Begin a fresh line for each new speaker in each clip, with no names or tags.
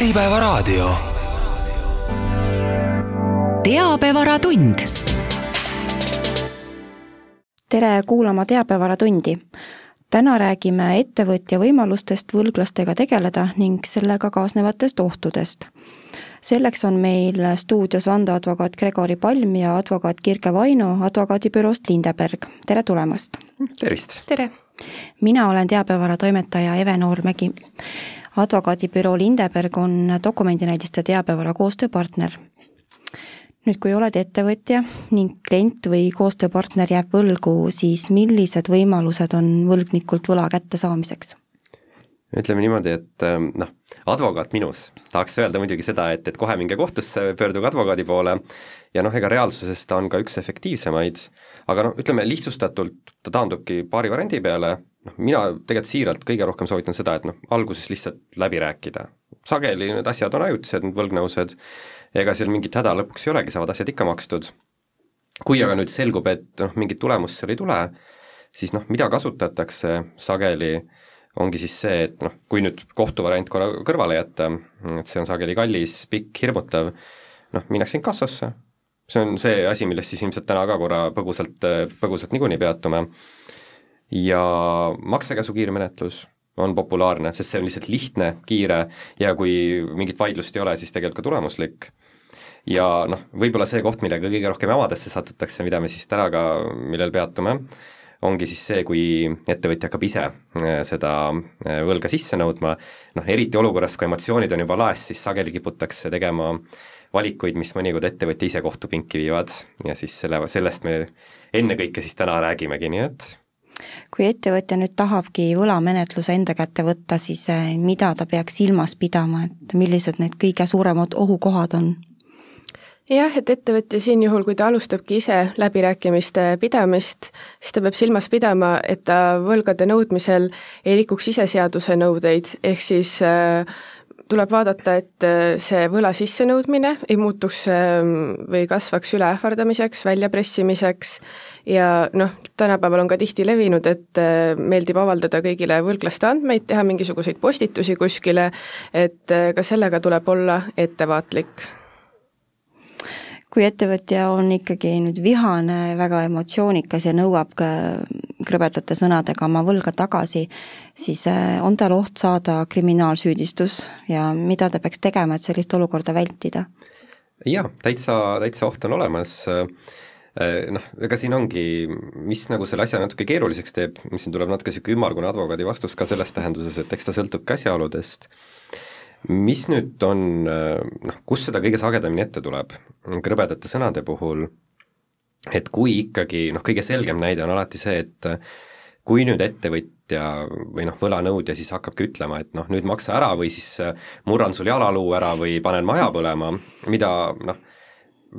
Äripäevaraadio.
teabevaratund.
tere kuulama Teabevaratundi. täna räägime ettevõtja võimalustest võlglastega tegeleda ning sellega kaasnevatest ohtudest. selleks on meil stuudios vandeadvokaat Gregori Palm ja advokaat Kirke Vaino advokaadibüroost Lindeberg, tere tulemast!
tervist!
tere!
mina olen teabevara toimetaja Eve Noormägi advokaadibüroo Lindeberg on dokumendinäidiste teabevara koostööpartner. nüüd, kui oled ettevõtja ning klient või koostööpartner jääb võlgu, siis millised võimalused on võlgnikult võla kättesaamiseks?
ütleme niimoodi, et ähm, noh, advokaat minus tahaks öelda muidugi seda, et, et kohe minge kohtusse, pöörduge advokaadi poole ja noh, ega reaalsuses ta on ka üks efektiivsemaid, aga noh, ütleme lihtsustatult ta taandubki paari variandi peale, noh, mina tegelikult siiralt kõige rohkem soovitan seda, et noh, alguses lihtsalt läbi rääkida. sageli need asjad on ajutised, need võlgnevused, ega seal mingit häda lõpuks ei olegi, saavad asjad ikka makstud. kui aga nüüd selgub, et noh, mingit tulemust seal ei tule, siis noh, mida kasutatakse sageli, ongi siis see, et noh, kui nüüd kohtuvariant korra kõrvale jätta, et see on sageli kallis, pikk, hirmutav, noh, minnakse inkassosse, see on see asi, millest siis ilmselt täna ka korra põgusalt, põgusalt niikuinii peatume ja maksekäsu kiirmenetlus on populaarne, sest see on lihtsalt lihtne, kiire ja kui mingit vaidlust ei ole, siis tegelikult ka tulemuslik. ja noh, võib-olla see koht, millega kõige rohkem jamadesse satutakse, mida me siis täna ka, millel peatume, ongi siis see, kui ettevõtja hakkab ise äh, seda äh, võlga sisse nõudma, noh eriti olukorras, kui emotsioonid on juba laes, siis sageli kiputakse tegema valikuid, mis mõnikord ettevõtja ise kohtupinki viivad ja siis selle, sellest me ennekõike siis täna räägimegi, nii et
kui ettevõtja nüüd tahabki võlamenetluse enda kätte võtta, siis eh, mida ta peaks silmas pidama, et millised need kõige suuremad ohukohad on?
jah, et ettevõtja siin juhul, kui ta alustabki ise läbirääkimiste pidamist, siis ta peab silmas pidama, et ta võlgade nõudmisel ei rikuks ise seaduse nõudeid, ehk siis äh, tuleb vaadata, et äh, see võla sissenõudmine ei muutuks ähm, või kasvaks üle ähvardamiseks, väljapressimiseks. Ja noh, tänapäeval on ka tihti levinud, et äh, meeldib avaldada kõigile võlglaste andmeid, teha mingisuguseid postitusi kuskile, et äh, ka sellega tuleb olla ettevaatlik
kui ettevõtja on ikkagi nüüd vihane, väga emotsioonikas ja nõuab krõbedate sõnadega oma võlga tagasi, siis äh, on tal oht saada kriminaalsüüdistus ja mida ta peaks tegema, et sellist olukorda vältida?
jaa, täitsa, täitsa oht on olemas, äh, noh, ega siin ongi, mis nagu selle asja natuke keeruliseks teeb, mis siin tuleb natuke niisugune ümmargune advokaadi vastus ka selles tähenduses, et eks ta sõltub ka asjaoludest, mis nüüd on, noh, kus seda kõige sagedamini ette tuleb, krõbedate sõnade puhul, et kui ikkagi noh, kõige selgem näide on alati see, et kui nüüd ettevõtja või noh, võlanõudja siis hakkabki ütlema, et noh, nüüd maksa ära või siis murran sul jalaluu ära või panen maja põlema, mida noh,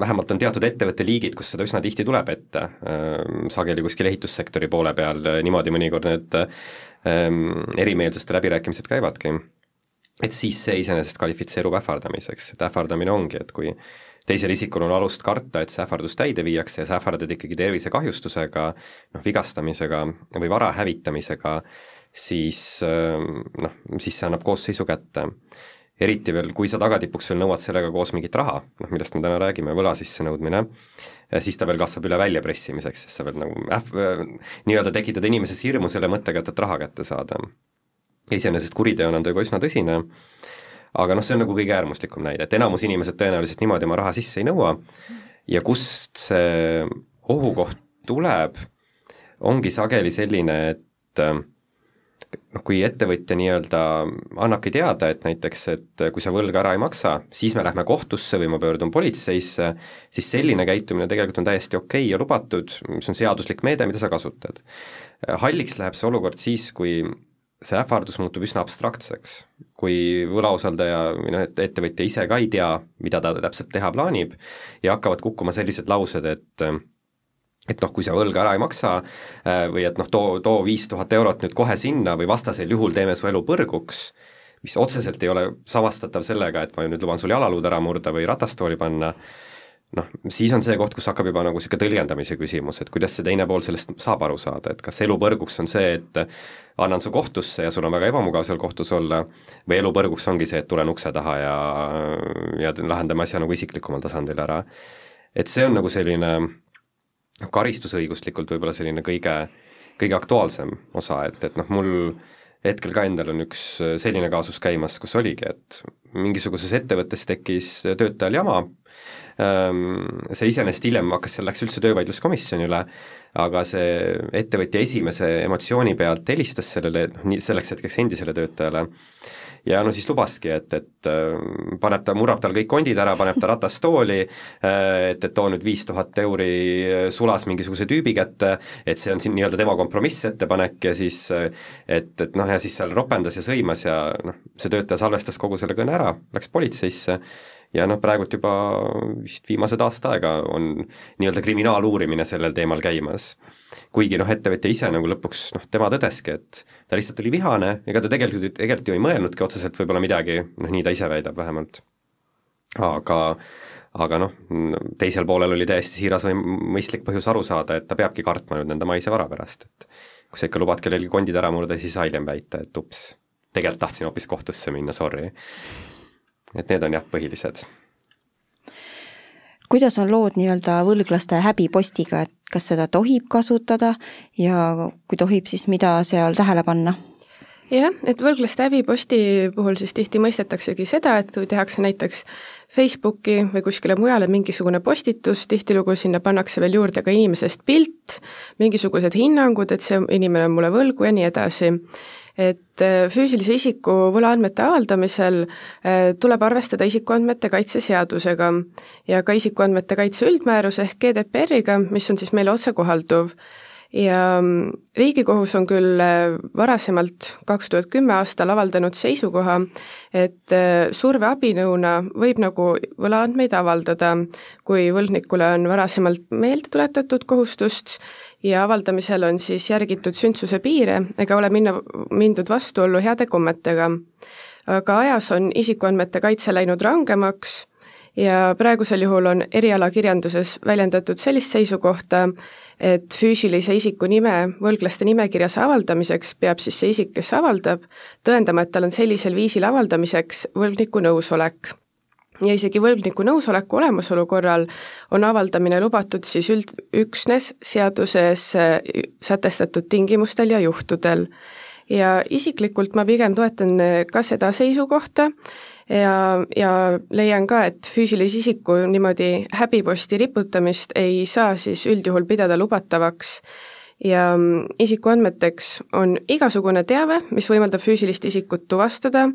vähemalt on teatud ettevõtte liigid, kus seda üsna tihti tuleb ette, sageli kuskil ehitussektori poole peal niimoodi mõnikord need ähm, erimeelsuste läbirääkimised käivadki et siis see iseenesest kvalifitseerub ähvardamiseks, et ähvardamine ongi, et kui teisel isikul on alust karta, et see ähvardus täide viiakse ja sa ähvardad ikkagi tervisekahjustusega, noh, vigastamisega või vara hävitamisega, siis noh, siis see annab koosseisu kätte. eriti veel, kui sa tagatipuks veel nõuad sellega koos mingit raha, noh millest me täna räägime, võla sissenõudmine, siis ta veel kasvab üle väljapressimiseks, sest sa pead nagu äh-, nii-öelda tekitada inimeses hirmu selle mõttega, et, et raha kätte saada iseenesest kuriteona on ta juba üsna tõsine, aga noh, see on nagu kõige äärmuslikum näide, et enamus inimesed tõenäoliselt niimoodi oma raha sisse ei nõua ja kust see ohukoht tuleb, ongi sageli selline, et noh, kui ettevõtja nii-öelda annabki teada, et näiteks, et kui sa võlga ära ei maksa, siis me lähme kohtusse või ma pöördun politseisse, siis selline käitumine tegelikult on täiesti okei okay ja lubatud, see on seaduslik meede, mida sa kasutad. halliks läheb see olukord siis, kui see ähvardus muutub üsna abstraktseks, kui võlausaldaja või noh, et ettevõtja ise ka ei tea, mida ta täpselt teha plaanib ja hakkavad kukkuma sellised laused, et et noh, kui sa võlga ära ei maksa äh, või et noh, too, too viis tuhat eurot nüüd kohe sinna või vastasel juhul teeme su elu põrguks, mis otseselt ei ole samastatav sellega, et ma nüüd luban sul jalaluud ära murda või ratastooli panna, noh, siis on see koht, kus hakkab juba nagu niisugune tõlgendamise küsimus, et kuidas see teine pool sellest saab aru saada, et kas elu põrguks on see, et annan su kohtusse ja sul on väga ebamugav seal kohtus olla, või elu põrguks ongi see, et tulen ukse taha ja, ja lahendame asja nagu isiklikumal tasandil ära. et see on nagu selline karistusõiguslikult võib-olla selline kõige, kõige aktuaalsem osa, et, et noh, mul hetkel ka endal on üks selline kaasus käimas, kus oligi, et mingisuguses ettevõttes tekkis töötajal jama, see iseenesest hiljem hakkas, see läks üldse töövaidluskomisjonile, aga see ettevõtja esimese emotsiooni pealt helistas sellele, noh nii selleks hetkeks endisele töötajale. Ja no siis lubaski, et, et ehm, paneb ta, murrab tal kõik kondid ära, paneb ta ratast tooli, ehm, et, et too nüüd viis tuhat euri sulas mingisuguse tüübi kätte, et see on siin nii-öelda tema kompromissettepanek ja siis et, et noh, ja siis seal ropendas ja sõimas ja noh, see töötaja salvestas kogu selle kõne ära, läks politseisse ja noh, praegult juba vist viimased aasta aega on nii-öelda kriminaaluurimine sellel teemal käimas. kuigi noh, ettevõtja ise nagu lõpuks noh, tema tõdeski, et ta lihtsalt oli vihane, ega ta tegelikult, tegelikult ju ei mõelnudki otseselt võib-olla midagi, noh nii ta ise väidab vähemalt. aga aga noh, teisel poolel oli täiesti siiras või mõistlik põhjus aru saada, et ta peabki kartma nüüd nende maise vara pärast, et kui sa ikka lubad kellelgi kondid ära murda, siis hiljem väita, et ups, tegelikult tahtsin hoopis kohtusse minna, sorry et need on jah, põhilised.
kuidas on lood nii-öelda võlglaste häbipostiga, et kas seda tohib kasutada ja kui tohib, siis mida seal tähele panna?
jah, et võlglaste häbiposti puhul siis tihti mõistetaksegi seda, et kui tehakse näiteks Facebooki või kuskile mujale mingisugune postitus, tihtilugu sinna pannakse veel juurde ka inimesest pilt, mingisugused hinnangud, et see inimene on mulle võlgu ja nii edasi et äh, füüsilise isiku võlaandmete avaldamisel äh, tuleb arvestada isikuandmete kaitse seadusega ja ka isikuandmete kaitse üldmääruse ehk GDPR-iga, mis on siis meile otsekohalduv ja mm, Riigikohus on küll äh, varasemalt, kaks tuhat kümme aastal avaldanud seisukoha, et surveabinõuna võib nagu võlaandmeid avaldada, kui võlgnikule on varasemalt meelde tuletatud kohustust ja avaldamisel on siis järgitud sündsuse piire ega ole minna, mindud vastuollu heade kommetega. aga ajas on isikuandmete kaitse läinud rangemaks ja praegusel juhul on erialakirjanduses väljendatud sellist seisukohta, et füüsilise isiku nime võlglaste nimekirjas avaldamiseks peab siis see isik, kes avaldab, tõendama, et tal on sellisel viisil avaldamiseks võlgniku nõusolek ja isegi võlgniku nõusoleku olemasolu korral on avaldamine lubatud siis üld, üksnes seaduses äh, sätestatud tingimustel ja juhtudel. ja isiklikult ma pigem toetan äh, ka seda seisukohta ja, ja leian ka, et füüsilise isiku niimoodi häbiposti riputamist ei saa siis üldjuhul pidada lubatavaks ja mm, isikuandmeteks on igasugune teave, mis võimaldab füüsilist isikut tuvastada,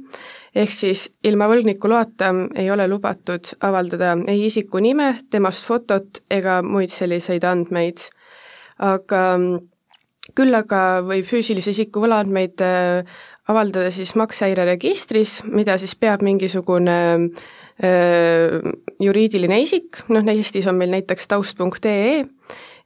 ehk siis ilma võlgniku loata ei ole lubatud avaldada ei isiku nime, temast fotot ega muid selliseid andmeid. aga mm, küll aga võib füüsilise isiku võlaandmeid äh, avaldada siis maksehäireregistris, mida siis peab mingisugune öö, juriidiline isik, noh Eestis on meil näiteks taust.ee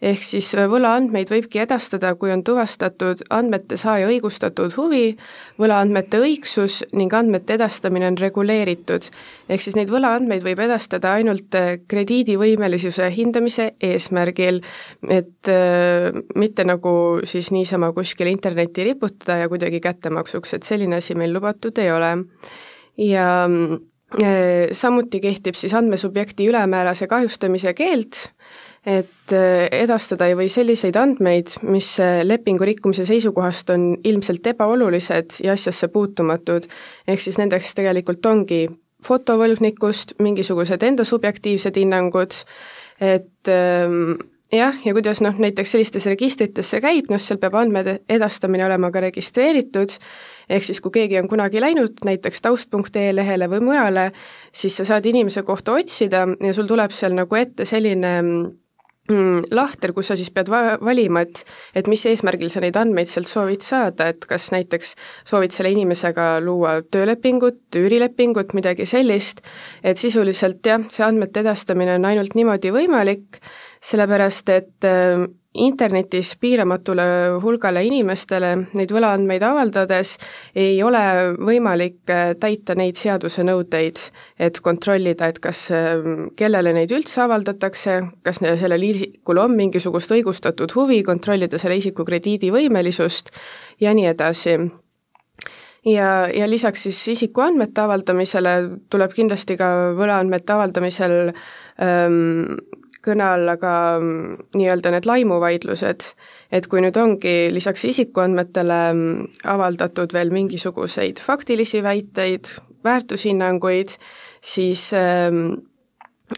ehk siis äh, võlaandmeid võibki edastada, kui on tuvastatud andmete saaja õigustatud huvi, võlaandmete õigsus ning andmete edastamine on reguleeritud. ehk siis neid võlaandmeid võib edastada ainult äh, krediidivõimelisuse hindamise eesmärgil, et äh, mitte nagu siis niisama kuskile internetti riputada ja kuidagi kättemaksuks, et selline asi meil lubatud ei ole. ja samuti kehtib siis andmesubjekti ülemäärase kahjustamise keeld, et äh, edastada ei või selliseid andmeid, mis äh, lepingu rikkumise seisukohast on ilmselt ebaolulised ja asjasse puutumatud, ehk siis nendeks tegelikult ongi fotovõlgnikust, mingisugused enda subjektiivsed hinnangud, et ähm, jah, ja kuidas noh, näiteks sellistes registrites see käib, noh seal peab andmete edastamine olema ka registreeritud, ehk siis kui keegi on kunagi läinud näiteks taust.ee lehele või mujale, siis sa saad inimese kohta otsida ja sul tuleb seal nagu ette selline mm, lahter, kus sa siis pead va-, valima, et et mis eesmärgil sa neid andmeid sealt soovid saada, et kas näiteks soovid selle inimesega luua töölepingut, üürilepingut, midagi sellist, et sisuliselt jah, see andmete edastamine on ainult niimoodi võimalik, sellepärast et äh, internetis piiramatule hulgale inimestele neid võlaandmeid avaldades ei ole võimalik äh, täita neid seadusenõudeid, et kontrollida, et kas, ähm, kellele neid üldse avaldatakse, kas sellel isikul on mingisugust õigustatud huvi, kontrollida selle isiku krediidivõimelisust ja nii edasi. Ja, ja lisaks siis isikuandmete avaldamisele tuleb kindlasti ka võlaandmete avaldamisel ähm, kõne alla ka mm, nii-öelda need laimuvaidlused, et kui nüüd ongi lisaks isikuandmetele mm, avaldatud veel mingisuguseid faktilisi väiteid, väärtushinnanguid, siis äh,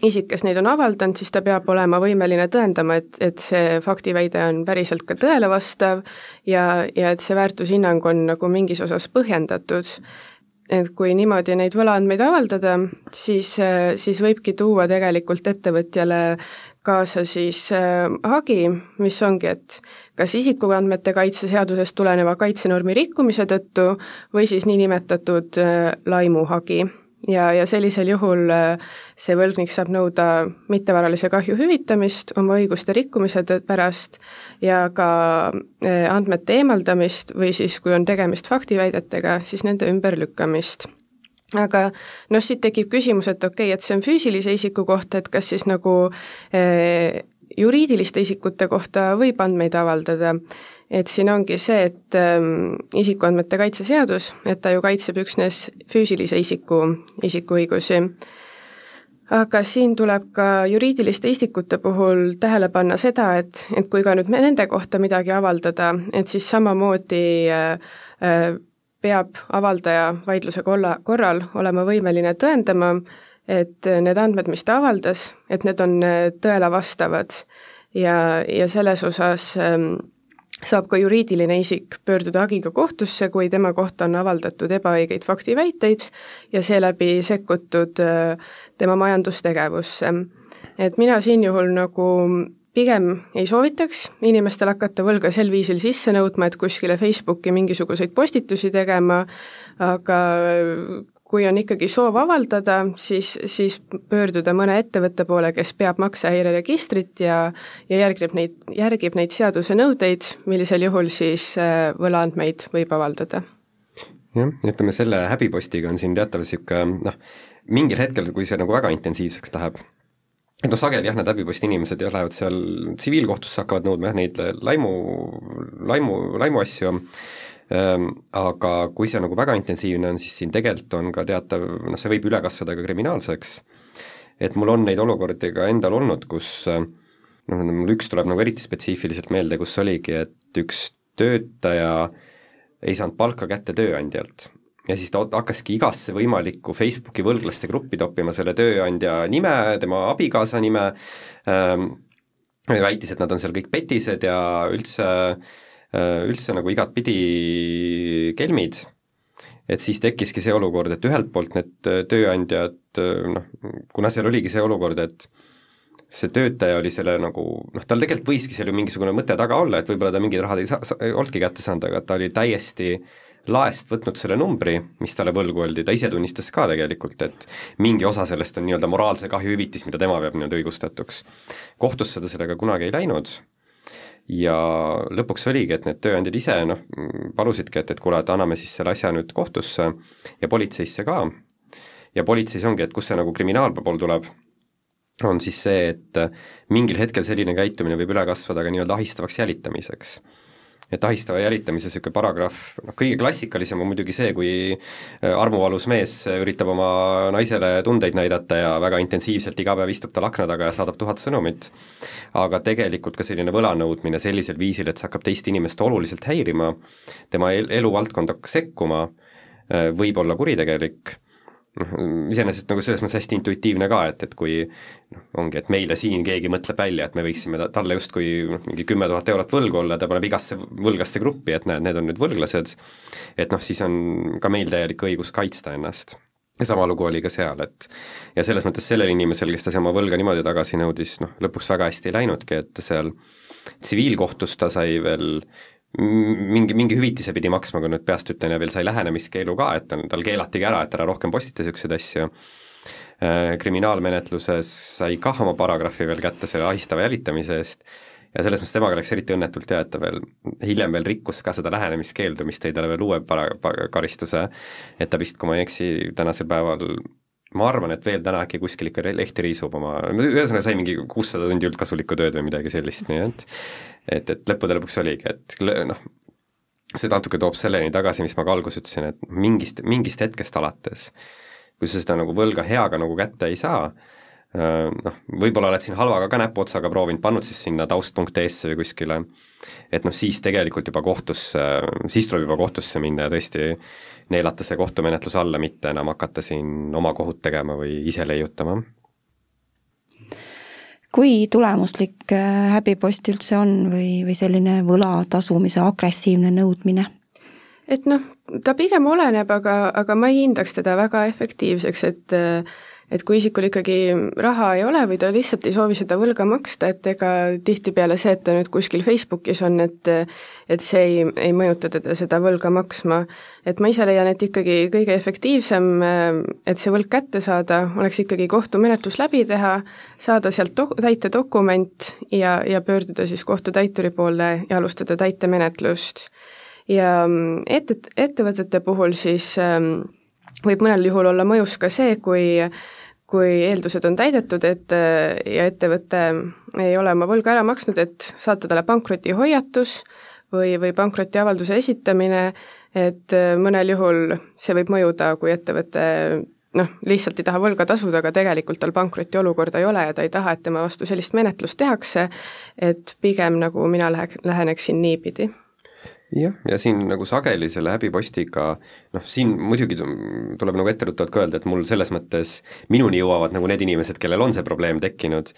isik, kes neid on avaldanud, siis ta peab olema võimeline tõendama, et, et see faktiväide on päriselt ka tõele vastav ja, ja et see väärtushinnang on nagu mingis osas põhjendatud et kui niimoodi neid võlaandmeid avaldada, siis, siis võibki tuua tegelikult ettevõtjale kaasa siis äh, hagi, mis ongi, et kas isikuandmete kaitse seadusest tuleneva kaitsenormi rikkumise tõttu või siis niinimetatud äh, laimuhagi ja, ja sellisel juhul äh, see võlgnik saab nõuda mittevaralise kahju hüvitamist oma õiguste rikkumise pärast ja ka äh, andmete eemaldamist või siis, kui on tegemist faktiväidetega, siis nende ümberlükkamist. Aga noh, siit tekib küsimus, et okei okay,, et see on füüsilise isiku kohta, et kas siis nagu eh, juriidiliste isikute kohta võib andmeid avaldada. Et siin ongi see, et ähm, isikuandmete kaitse seadus, et ta ju kaitseb üksnes füüsilise isiku isikuõigusi, aga siin tuleb ka juriidiliste isikute puhul tähele panna seda, et, et kui ka nüüd nende kohta midagi avaldada, et siis samamoodi äh, äh, peab avaldaja vaidluse kolla, korral olema võimeline tõendama, et need andmed, mis ta avaldas, et need on äh, tõele vastavad ja, ja selles osas ähm, saab ka juriidiline isik pöörduda hagiga kohtusse, kui tema kohta on avaldatud ebaõigeid faktiväiteid ja seeläbi sekkutud äh, tema majandustegevusse. et mina siin juhul nagu pigem ei soovitaks inimestel hakata võlga sel viisil sisse nõudma, et kuskile Facebooki mingisuguseid postitusi tegema, aga kui on ikkagi soov avaldada, siis, siis pöörduda mõne ettevõtte poole, kes peab maksehäireregistrit ja ja järgib neid, järgib neid seaduse nõudeid, millisel juhul siis äh, võlaandmeid võib avaldada.
jah, ütleme selle häbipostiga on siin teatav niisugune noh, mingil hetkel, kui see nagu väga intensiivseks läheb, et noh, sageli jah, need häbiposti inimesed jah, lähevad seal tsiviilkohtusse, hakkavad nõudma jah, neid laimu, laimu, laimuasju, aga kui see nagu väga intensiivne on, siis siin tegelikult on ka teatav, noh, see võib üle kasvada ka kriminaalseks, et mul on neid olukordi ka endal olnud, kus noh, mul üks tuleb nagu eriti spetsiifiliselt meelde, kus oligi, et üks töötaja ei saanud palka kätte tööandjalt. Ja siis ta hakkaski igasse võimalikku Facebooki võlglaste gruppi toppima selle tööandja nime, tema abikaasa nime ähm,, väitis, et nad on seal kõik petised ja üldse äh, Äh, üldse nagu igatpidi kelmid, et siis tekkiski see olukord, et ühelt poolt need äh, tööandjad äh, noh, kuna seal oligi see olukord, et see töötaja oli selle nagu noh, tal tegelikult võiski seal ju mingisugune mõte taga olla, et võib-olla ta mingid rahad ei saa, olnudki kätte saanud, aga ta oli täiesti laest võtnud selle numbri, mis talle võlgu oldi, ta ise tunnistas ka tegelikult, et mingi osa sellest on nii-öelda moraalse kahjuhüvitis, mida tema peab nii-öelda õigustatuks. kohtusse ta sellega kunagi ei läinud ja lõpuks oligi, et need tööandjad ise noh, palusidki, et, et kuule, et anname siis selle asja nüüd kohtusse ja politseisse ka, ja politseis ongi, et kus see nagu kriminaalpool tuleb, on siis see, et mingil hetkel selline käitumine võib üle kasvada ka nii-öelda ahistavaks jälitamiseks et ahistava jälitamise niisugune paragrahv, noh kõige klassikalisem on muidugi see, kui äh, armuvalus mees üritab oma naisele tundeid näidata ja väga intensiivselt iga päev istub tal akna taga ja saadab tuhat sõnumit. aga tegelikult ka selline võlanõudmine sellisel viisil, et see hakkab teist inimest oluliselt häirima, tema el eluvaldkonda sekkuma, äh, võib olla kuritegelik noh, iseenesest nagu selles mõttes hästi intuitiivne ka, et, et kui noh, ongi, et meile siin keegi mõtleb välja, et me võiksime talle justkui noh, mingi kümme tuhat eurot võlgu olla, ta paneb igasse võlgaste gruppi, et näed, need on nüüd võlglased, et noh, siis on ka meil täielik õigus kaitsta ennast. ja sama lugu oli ka seal, et ja selles mõttes sellel inimesel, kes ta oma võlga niimoodi tagasi nõudis, noh, lõpuks väga hästi ei läinudki, et seal tsiviilkohtus ta sai veel mingi, mingi hüvitise pidi maksma, kui nüüd peast ütlen, ja veel sai lähenemiskeelu ka, et tal, tal keelatigi ära, et ära rohkem postita niisuguseid asju. Äh, kriminaalmenetluses sai kah oma paragrahvi veel kätte selle ahistava jälitamise eest ja selles mõttes temaga läks eriti õnnetult ja et ta veel hiljem veel rikkus ka seda lähenemiskeeldu, mis tõi talle veel uue para-, para-, karistuse, et ta vist, kui ma ei eksi, tänasel päeval ma arvan, et veel täna äkki kuskil ikka lehti riisub oma, ühesõnaga sai mingi kuussada tundi üldkasulikku tööd või midagi sellist, nii et et, et lõppude lõpuks oligi, et noh, see natuke toob selleni tagasi, mis ma ka alguses ütlesin, et mingist, mingist hetkest alates, kui sa seda nagu võlga heaga nagu kätte ei saa, noh, võib-olla oled siin halvaga ka näpuotsaga proovinud, pannud siis sinna taust.ee-sse või kuskile, et noh, siis tegelikult juba kohtusse, siis tuleb juba kohtusse minna ja tõesti neelata see kohtumenetlus alla, mitte enam hakata siin oma kohut tegema või ise leiutama.
kui tulemuslik äh, häbipost üldse on või, või selline võla tasumise agressiivne nõudmine?
et noh, ta pigem oleneb, aga, aga ma ei hindaks teda väga efektiivseks, et äh, et kui isikul ikkagi raha ei ole või ta lihtsalt ei soovi seda võlga maksta, et ega tihtipeale see, et ta nüüd kuskil Facebookis on, et et see ei, ei mõjuta teda seda võlga maksma. et ma ise leian, et ikkagi kõige efektiivsem, et see võlg kätte saada, oleks ikkagi kohtumenetlus läbi teha, saada sealt do-, täitedokument ja, ja pöörduda siis kohtutäituri poole ja alustada täitemenetlust. ja ette, ettevõtete puhul siis ähm, võib mõnel juhul olla mõjus ka see, kui kui eeldused on täidetud, et ja ettevõte ei ole oma võlga ära maksnud, et saata talle pankrotihoiatus või, või pankrotiavalduse esitamine, et mõnel juhul see võib mõjuda, kui ettevõte noh, lihtsalt ei taha võlga tasuda, aga tegelikult tal pankrotiolukorda ei ole ja ta ei taha, et tema vastu sellist menetlust tehakse, et pigem nagu mina lähe-, läheneksin niipidi
jah, ja siin nagu sageli selle häbipostiga noh, siin muidugi tuleb nagu etteruttavalt ka öelda, et mul selles mõttes minuni jõuavad nagu need inimesed, kellel on see probleem tekkinud,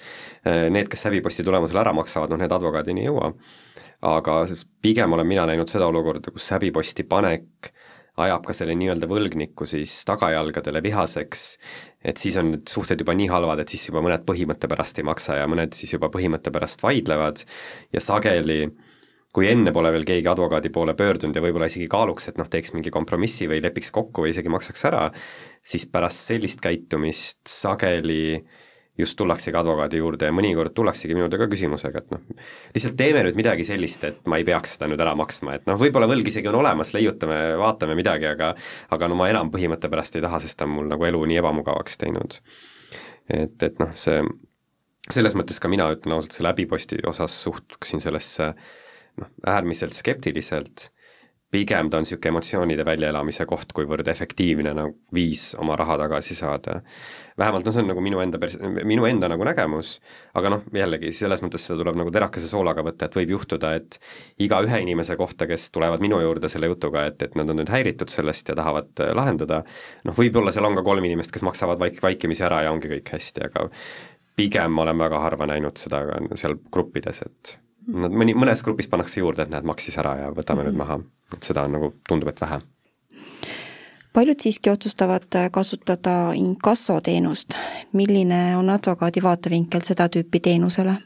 eh, need, kes häbiposti tulemusel ära maksavad, noh need advokaadini ei jõua. aga pigem olen mina näinud seda olukorda, kus häbiposti panek ajab ka selle nii-öelda võlgniku siis tagajalgadele vihaseks, et siis on need suhted juba nii halvad, et siis juba mõned põhimõtte pärast ei maksa ja mõned siis juba põhimõtte pärast vaidlevad. Ja sageli äh, kui enne pole veel keegi advokaadi poole pöördunud ja võib-olla isegi kaaluks, et noh, teeks mingi kompromissi või lepiks kokku või isegi maksaks ära, siis pärast sellist käitumist sageli just tullaksegi advokaadi juurde ja mõnikord tullaksegi minu juurde ka küsimusega, et noh, lihtsalt teeme nüüd midagi sellist, et ma ei peaks seda nüüd ära maksma, et noh, võib-olla võlg isegi on olemas, leiutame, vaatame midagi, aga aga no ma enam põhimõtte pärast ei taha, sest ta on mul nagu elu nii ebamugavaks teinud. et, et noh, see, selles mõttes ka mina ütlen ausalt, selle häbiposti osas suhtuksin sellesse äh, noh, äärmiselt skeptiliselt, pigem ta on niisugune emotsioonide väljaelamise koht, kuivõrd efektiivne nagu viis oma raha tagasi saada. vähemalt noh, see on nagu minu enda pers-, minu enda nagu nägemus, aga noh, jällegi selles mõttes seda tuleb nagu terakese soolaga võtta, et võib juhtuda, et iga ühe inimese kohta, kes tulevad minu juurde selle jutuga, et, et nad on nüüd häiritud sellest ja tahavad äh, lahendada, noh, võib-olla seal on ka kolm inimest, kes maksavad vaik-, vaikimisi ära ja ongi kõik hästi, aga pigem ma olen väga harva näinud seda ka seal gruppides, et Nad mõni, mõnes grupis pannakse juurde, et näed, maksis ära ja võtame mm -hmm. nüüd maha, et seda on nagu, tundub, et vähe.
paljud siiski otsustavad kasutada inkassoteenust, milline on advokaadi vaatevinkel seda tüüpi teenusele?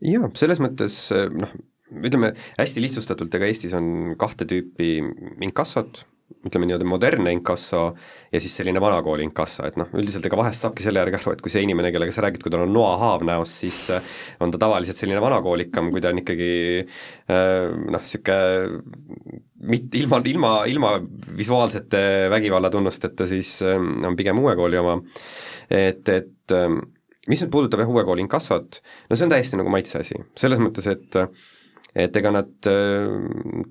jaa, selles mõttes noh, ütleme hästi lihtsustatult, ega Eestis on kahte tüüpi inkassot, ütleme nii-öelda modernne inkasso ja siis selline vanakooli inkasso, et noh, üldiselt ega vahest saabki selle järgi aru, et kui see inimene, kellega sa räägid, kui tal on noahaav näos, siis äh, on ta tavaliselt selline vanakoolikam, kui ta on ikkagi äh, noh, niisugune mitte ilma, ilma, ilma visuaalsete vägivallatunnusteta, siis äh, on pigem uue kooli oma. et, et mis nüüd puudutab jah, uue kooli inkassot, no see on täiesti nagu maitse asi, selles mõttes, et et ega nad äh,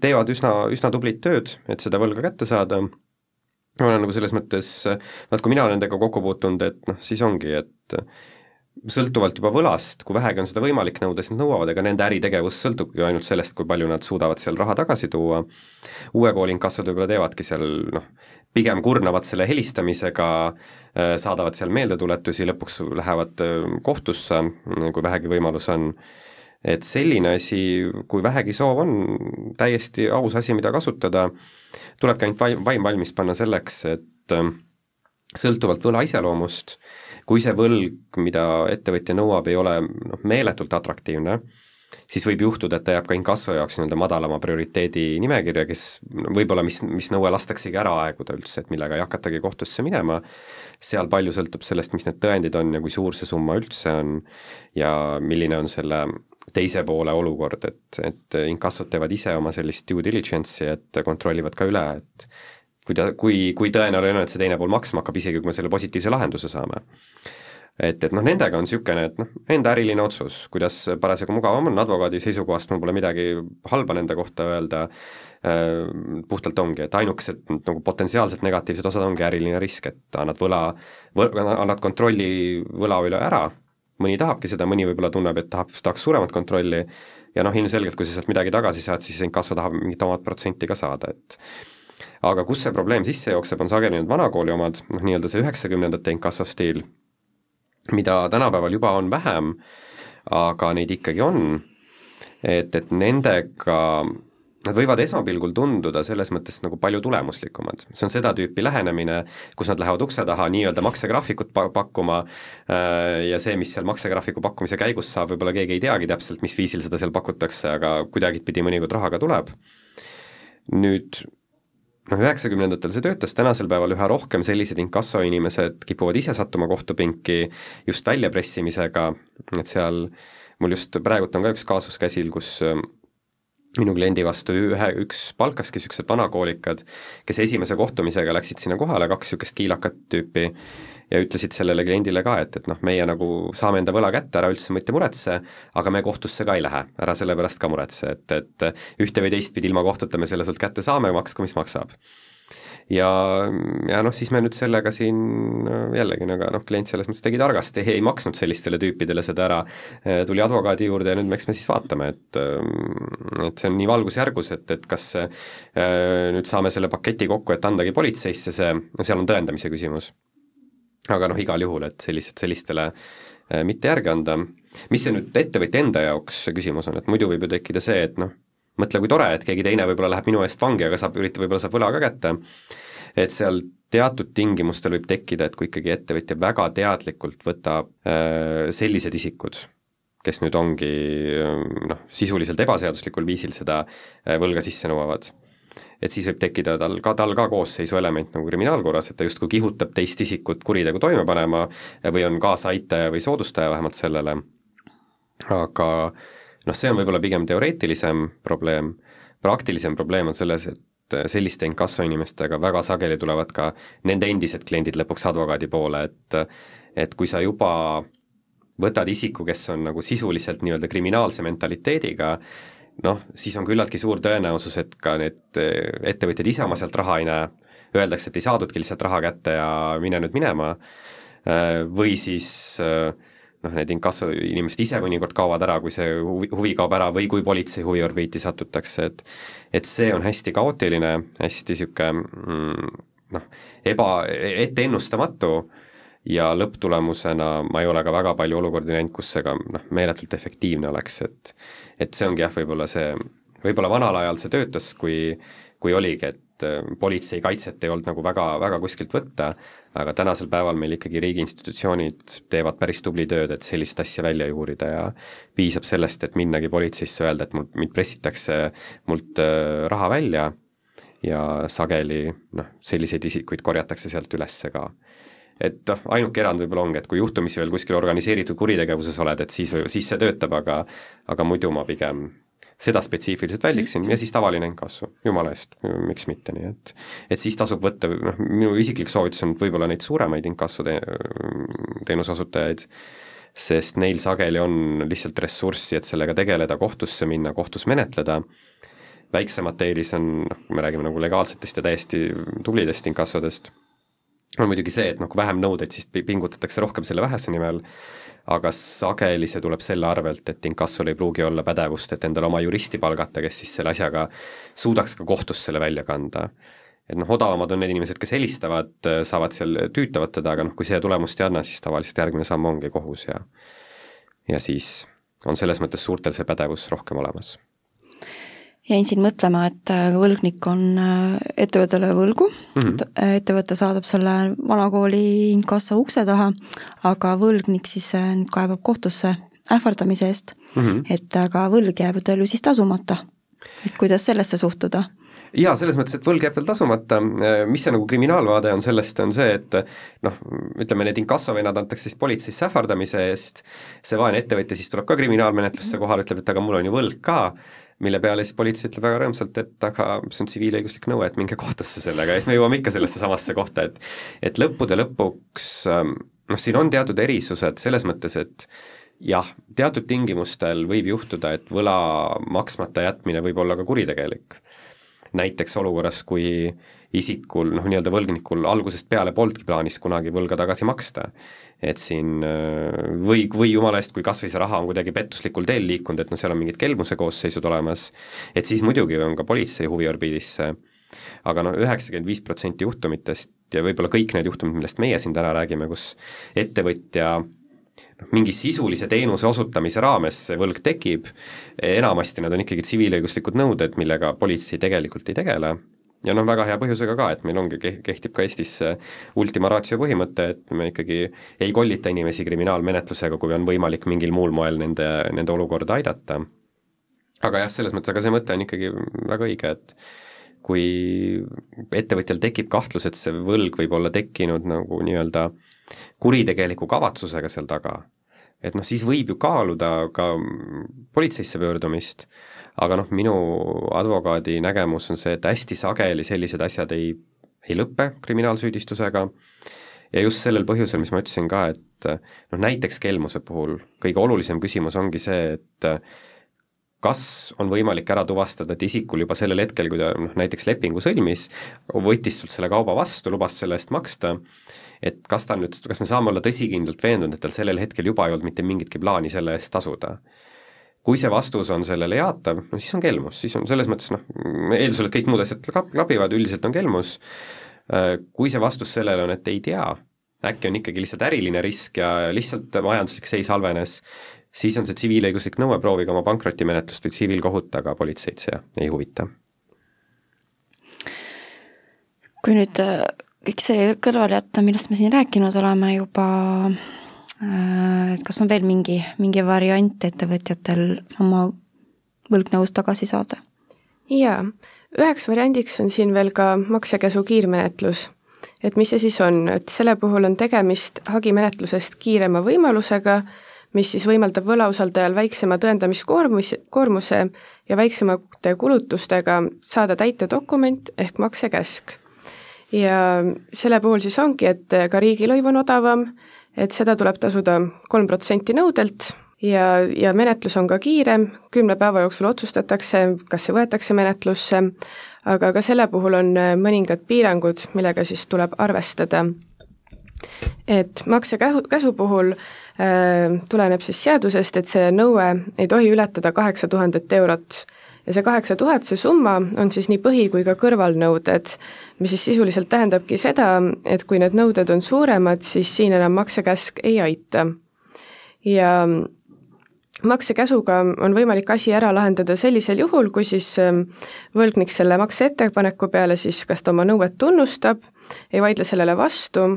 teevad üsna, üsna tublit tööd, et seda võlga kätte saada, ma olen nagu selles mõttes, vaat kui mina olen nendega kokku puutunud, et noh, siis ongi, et sõltuvalt juba võlast, kui vähegi on seda võimalik nõuda, siis nad nõuavad, ega nende äritegevus sõltubki ju ainult sellest, kui palju nad suudavad seal raha tagasi tuua, uue kooli inkassod võib-olla teevadki seal noh, pigem kurnavad selle helistamisega, äh, saadavad seal meeldetuletusi, lõpuks lähevad äh, kohtusse, kui vähegi võimalus on, et selline asi, kui vähegi soov on, täiesti aus asi, mida kasutada, tulebki ainult vaim, vaim valmis panna selleks, et ähm, sõltuvalt võla iseloomust, kui see võlg, mida ettevõtja nõuab, ei ole noh, meeletult atraktiivne, siis võib juhtuda, et ta jääb ka inkasso jaoks nii-öelda madalama prioriteedi nimekirja, kes võib-olla, mis, mis nõue lastaksegi ära aeguda üldse, et millega ei hakatagi kohtusse minema, seal palju sõltub sellest, mis need tõendid on ja kui suur see summa üldse on ja milline on selle teise poole olukord, et, et inkassod teevad ise oma sellist due diligence'i, et kontrollivad ka üle, et kui ta, kui, kui tõenäoline on, et see teine pool maksma hakkab, isegi kui me selle positiivse lahenduse saame. et, et noh, nendega on niisugune, et noh, enda äriline otsus, kuidas parasjagu mugavam on, advokaadi seisukohast mul pole midagi halba nende kohta öelda äh,, puhtalt ongi, et ainukesed nagu potentsiaalselt negatiivsed osad ongi äriline risk, et annad võla, annad kontrolli võla üle ära, mõni tahabki seda, mõni võib-olla tunneb, et tahab, tahaks suuremat kontrolli ja noh, ilmselgelt kui sa sealt midagi tagasi saad, siis inkasso tahab mingit omat protsenti ka saada, et aga kus see probleem sisse jookseb, on sageli need vanakooli omad, noh nii-öelda see üheksakümnendate inkasso stiil, mida tänapäeval juba on vähem, aga neid ikkagi on, et, et nendega Nad võivad esmapilgul tunduda selles mõttes nagu palju tulemuslikumad, see on seda tüüpi lähenemine, kus nad lähevad ukse taha nii-öelda maksegraafikut pa-, pakkuma äh, ja see, mis seal maksegraafiku pakkumise käigus saab, võib-olla keegi ei teagi täpselt, mis viisil seda seal pakutakse, aga kuidagipidi mõnikord raha ka tuleb. nüüd noh, üheksakümnendatel see töötas, tänasel päeval üha rohkem sellised inkassoinimesed kipuvad ise sattuma kohtupinki just väljapressimisega, et seal mul just praegult on ka üks kaasus käsil, kus minu kliendi vastu ühe, üks palkaski niisugused vanakoolikad, kes esimese kohtumisega läksid sinna kohale, kaks niisugust kiilakat tüüpi, ja ütlesid sellele kliendile ka, et, et noh, meie nagu saame enda võla kätte, ära üldse mitte muretse, aga me kohtusse ka ei lähe, ära selle pärast ka muretse, et, et ühte või teistpidi ilma kohtuta me selle sult kätte saame, maksku mis maksab ja, ja noh, siis me nüüd sellega siin jällegi nagu noh, klient selles mõttes tegi targasti, ei maksnud sellistele tüüpidele seda ära, tuli advokaadi juurde ja nüüd eks me siis vaatame, et et see on nii valgusjärgus, et, et kas nüüd saame selle paketi kokku, et andagi politseisse see, no seal on tõendamise küsimus. Aga noh, igal juhul, et sellised, sellistele äh, mitte järgi anda. mis see nüüd ettevõtja enda jaoks see küsimus on, et muidu võib ju tekkida see, et noh, mõtle, kui tore, et keegi teine võib-olla läheb minu eest vangi, aga saab, üritab, võib-olla saab võla ka kätte, et seal teatud tingimustel võib tekkida, et kui ikkagi ettevõtja väga teadlikult võtab äh, sellised isikud, kes nüüd ongi äh, noh, sisuliselt ebaseaduslikul viisil seda äh, võlga sisse nõuavad et siis võib tekkida tal ka, tal ka koosseisu element nagu kriminaalkorras, et ta justkui kihutab teist isikut kuritegu toime panema või on kaasaaitaja või soodustaja vähemalt sellele, aga noh, see on võib-olla pigem teoreetilisem probleem, praktilisem probleem on selles, et selliste inkassoinimestega väga sageli tulevad ka nende endised kliendid lõpuks advokaadi poole, et et kui sa juba võtad isiku, kes on nagu sisuliselt nii-öelda kriminaalse mentaliteediga, noh, siis on küllaltki suur tõenäosus, et ka need eh, ettevõtjad ise oma sealt raha ei näe, öeldakse, et ei saadudki lihtsalt raha kätte ja mine nüüd minema, äh, või siis äh, noh, need inkasso inimesed ise mõnikord kaovad ära, kui see huvi, huvi kaob ära või kui politsei huviorbiiti satutakse, et et see on hästi kaootiline, hästi niisugune mm, noh, eba, etteennustamatu ja lõpptulemusena ma ei ole ka väga palju olukordi näinud, kus see ka noh, meeletult efektiivne oleks, et et see ongi jah, võib-olla see, võib-olla vanal ajal see töötas, kui, kui oligi, et äh, politsei kaitset ei olnud nagu väga, väga kuskilt võtta, aga tänasel päeval meil ikkagi riigi institutsioonid teevad päris tubli tööd, et sellist asja välja juurida ja piisab sellest, et minnagi politseisse, öelda, et mul, mind pressitakse mult äh, raha välja ja sageli noh, selliseid isikuid korjatakse sealt üles ka. Et noh, ainuke erand võib-olla ongi, et kui juhtumisi veel kuskil organiseeritud kuritegevuses oled, et siis või, siis see töötab, aga aga muidu ma pigem seda spetsiifiliselt väldiksin ja siis tavaline inkasso, jumala eest, miks mitte, nii et et siis tasub võtta, noh, minu isiklik soovitus on võib-olla neid suuremaid inkasso te-, teenuseosutajaid, sest neil sageli on lihtsalt ressurssi, et sellega tegeleda, kohtusse minna, kohtus menetleda, väiksemate eelis on, noh, me räägime nagu legaalsetest ja täiesti tublidest inkassodest on muidugi see, et noh, kui vähem nõudeid, siis pingutatakse rohkem selle vähese nimel, aga sageli see tuleb selle arvelt, et inkassol ei pruugi olla pädevust, et endale oma juristi palgata, kes siis selle asjaga suudaks ka kohtus selle välja kanda. et noh, odavamad on need inimesed, kes helistavad, saavad seal, tüütavad teda, aga noh, kui see tulemust ei anna, siis tavaliselt järgmine samm ongi kohus ja ja siis on selles mõttes suurtel see pädevus rohkem olemas
jäin siin mõtlema, et äh, võlgnik on äh, ettevõttele võlgu mm, -hmm. ettevõte saadab selle vanakooli inkassa ukse taha, aga võlgnik siis kaebab kohtusse ähvardamise eest mm, -hmm. et aga võlg jääb tal ju siis tasumata. et kuidas sellesse suhtuda?
jaa, selles mõttes, et võlg jääb tal tasumata, mis see nagu kriminaalvaade on sellest, on see, et noh, ütleme need inkassovennad antakse siis politseisse ähvardamise eest, see vaene ettevõtja siis tuleb ka kriminaalmenetlusse kohale, ütleb, et aga mul on ju võlg ka, mille peale siis politsei ütleb väga rõõmsalt, et aga see on tsiviilõiguslik nõue, et minge kohtusse sellega ja siis me jõuame ikka sellesse samasse kohta, et et lõppude lõpuks noh, siin on teatud erisused selles mõttes, et jah, teatud tingimustel võib juhtuda, et võla maksmata jätmine võib olla ka kuritegelik. Näiteks olukorras, kui isikul, noh nii-öelda võlgnikul algusest peale polnudki plaanis kunagi võlga tagasi maksta. et siin või, või jumala eest, kui kas või see raha on kuidagi pettuslikul teel liikunud, et noh, seal on mingid kelmuse koosseisud olemas, et siis muidugi on ka politsei huviorbiidis see aga noh, üheksakümmend viis protsenti juhtumitest ja võib-olla kõik need juhtumid, millest meie siin täna räägime, kus ettevõtja mingi sisulise teenuse osutamise raames see võlg tekib, enamasti need on ikkagi tsiviilõiguslikud nõuded, millega politsei tegelikult ei tegele, ja noh, väga hea põhjusega ka, et meil ongi, kehtib ka Eestis see ultima ratio põhimõte, et me ikkagi ei kollita inimesi kriminaalmenetlusega, kui on võimalik mingil muul moel nende, nende olukorda aidata. aga jah, selles mõttes, aga see mõte on ikkagi väga õige, et kui ettevõtjal tekib kahtlus, et see võlg võib olla tekkinud nagu nii-öelda kuritegeliku kavatsusega seal taga, et noh, siis võib ju kaaluda ka politseisse pöördumist, aga noh, minu advokaadi nägemus on see, et hästi sageli sellised asjad ei, ei lõpe kriminaalsüüdistusega. Ja just sellel põhjusel, mis ma ütlesin ka, et noh, näiteks kelmuse puhul kõige olulisem küsimus ongi see, et kas on võimalik ära tuvastada, et isikul juba sellel hetkel, kui ta noh, näiteks lepingu sõlmis, võttis sult selle kauba vastu, lubas selle eest maksta, et kas ta nüüd, kas me saame olla tõsikindlalt veendunud, et tal sellel hetkel juba ei olnud mitte mingitki plaani selle eest tasuda. kui see vastus on sellele jaatav, no siis on kelmus, siis on selles mõttes noh, eeldusel, et kõik muud asjad klapivad, üldiselt on kelmus, kui see vastus sellele on, et ei tea, äkki on ikkagi lihtsalt äriline risk ja lihtsalt majanduslik seis halvenes, siis on see tsiviilõiguslik nõue, proovige oma pankrotimenetlust või tsiviilkohut, aga politseid see ei huvita.
kui nüüd äh, kõik see kõrvale jätta, millest me siin rääkinud oleme juba, äh, et kas on veel mingi, mingi variant ettevõtjatel oma võlgnõus tagasi saada?
jaa, üheks variandiks on siin veel ka maksekäsu kiirmenetlus. et mis see siis on, et selle puhul on tegemist hagimenetlusest kiirema võimalusega mis siis võimaldab võlausaldajal väiksema tõendamiskoormus, koormuse ja väiksemate kulutustega saada täitedokument ehk maksekäsk. ja selle puhul siis ongi, et ka riigilõiv on odavam, et seda tuleb tasuda kolm protsenti nõudelt ja, ja menetlus on ka kiirem, kümne päeva jooksul otsustatakse, kas see võetakse menetlusse, aga ka selle puhul on mõningad piirangud, millega siis tuleb arvestada. et maksekäsu, käsu puhul Äh, tuleneb siis seadusest, et see nõue ei tohi ületada kaheksa tuhandet eurot. ja see kaheksa tuhat, see summa on siis nii põhi- kui ka kõrvalnõuded, mis siis sisuliselt tähendabki seda, et kui need nõuded on suuremad, siis siin enam maksekäsk ei aita. ja maksekäsuga on võimalik asi ära lahendada sellisel juhul, kui siis ähm, võlgnik selle makseettepaneku peale siis kas ta oma nõuet tunnustab, ei vaidle sellele vastu,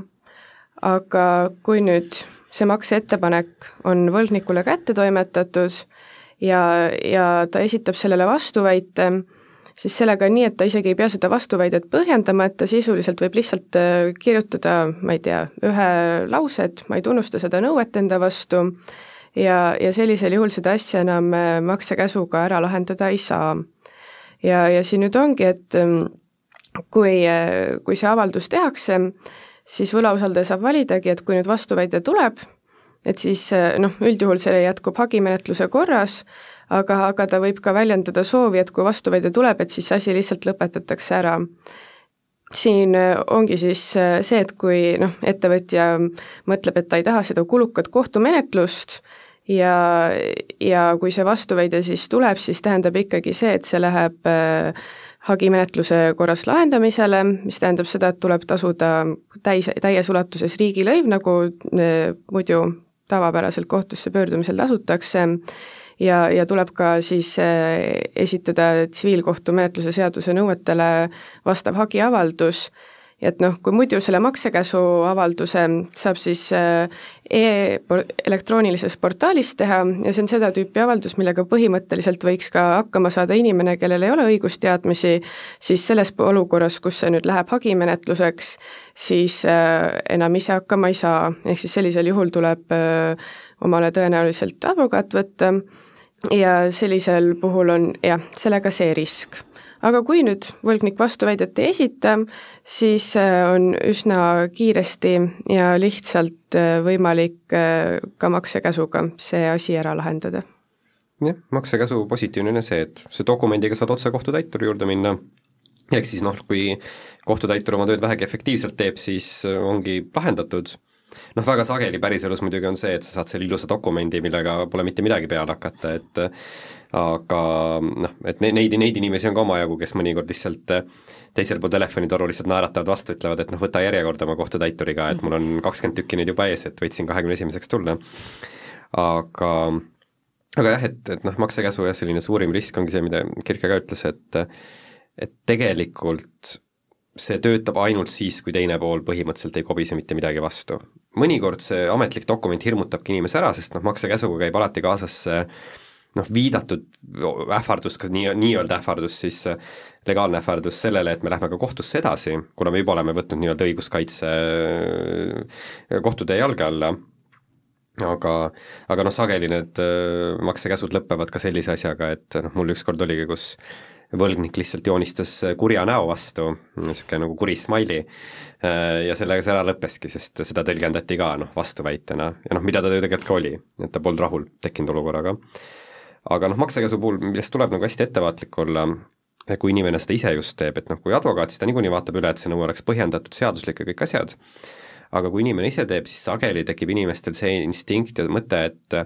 aga kui nüüd see makseettepanek on võlgnikule kätte toimetatud ja, ja ta esitab sellele vastuväite, siis sellega on nii, et ta isegi ei pea seda vastuväidet põhjendama, et ta sisuliselt võib lihtsalt äh, kirjutada, ma ei tea, ühe lause, et ma ei tunnusta seda nõuet enda vastu ja, ja sellisel juhul seda asja enam äh, maksekäsuga ära lahendada ei saa. ja, ja siin nüüd ongi, et ähm, kui, äh, kui see avaldus tehakse, siis võlausaldaja saab validagi, et kui nüüd vastuväide tuleb, et siis noh, üldjuhul see jätkub hagimenetluse korras, aga, aga ta võib ka väljendada soovi, et kui vastuväide tuleb, et siis see asi lihtsalt lõpetatakse ära. siin ongi siis see, et kui noh, ettevõtja mõtleb, et ta ei taha seda kulukat kohtumenetlust ja, ja kui see vastuväide siis tuleb, siis tähendab ikkagi see, et see läheb äh, hagimenetluse korras lahendamisele, mis tähendab seda, et tuleb tasuda täis, täies ulatuses riigilõiv, nagu e, muidu tavapäraselt kohtusse pöördumisel tasutakse, ja, ja tuleb ka siis e, esitada tsiviilkohtumenetluse seaduse nõuetele vastav hagiavaldus et noh, kui muidu selle maksekäsu avalduse saab siis äh, e elektroonilises portaalis teha ja see on seda tüüpi avaldus, millega põhimõtteliselt võiks ka hakkama saada inimene, kellel ei ole õigusteadmisi, siis selles olukorras, kus see nüüd läheb hagimenetluseks, siis äh, enam ise hakkama ei saa, ehk siis sellisel juhul tuleb äh, omale tõenäoliselt advokaat võtta. Ja sellisel puhul on jah, sellega see risk aga kui nüüd võlgnik vastuväidet ei esita, siis äh, on üsna kiiresti ja lihtsalt äh, võimalik äh, ka maksekäsuga see asi ära lahendada.
jah, maksekäsu positiivne on see, et see dokumendiga saad otse kohtutäituri juurde minna, ehk siis noh, kui kohtutäitur oma tööd vähegi efektiivselt teeb, siis ongi lahendatud noh, väga sageli päriselus muidugi on see, et sa saad selle ilusa dokumendi, millega pole mitte midagi peale hakata, et aga noh, et neid, neid, inimesi on ka omajagu, kes mõnikord lihtsalt teisel pool telefonitoru lihtsalt naeratavad vastu, ütlevad, et noh, võta järjekorda oma kohtutäituriga, et mul on kakskümmend tükki neid juba ees, et võitsin kahekümne esimeseks tulla. aga aga jah, et, et noh, maksekäsu jah, selline suurim risk ongi see, mida Kirke ka ütles, et et tegelikult see töötab ainult siis, kui teine pool põhimõtteliselt ei kobise mitte midagi vastu. mõnikord see ametlik dokument hirmutabki inimese ära, sest noh, maksekäsuga käib alati kaasas see noh, viidatud ähvardus, kas nii, nii-öelda ähvardus siis, legaalne ähvardus sellele, et me lähme ka kohtusse edasi, kuna me juba oleme võtnud nii-öelda õiguskaitse kohtutee jalge alla, aga, aga noh, sageli need maksekäsud lõpevad ka sellise asjaga, et noh, mul ükskord oligi, kus võlgnik lihtsalt joonistas kurja näo vastu, niisugune nagu kuri smiley, ja sellega see ära lõppeski, sest seda tõlgendati ka noh, vastuväitena ja noh, mida ta tegelikult ka oli, et ta polnud rahul tekkinud olukorraga. Aga noh, maksekäsu puhul, millest tuleb nagu hästi ettevaatlik olla, kui inimene seda ise just teeb, et noh, kui advokaat, siis ta niikuinii vaatab üle, et see nõue oleks põhjendatud, seaduslik ja kõik asjad, aga kui inimene ise teeb, siis sageli tekib inimestel see instinkt ja mõte, et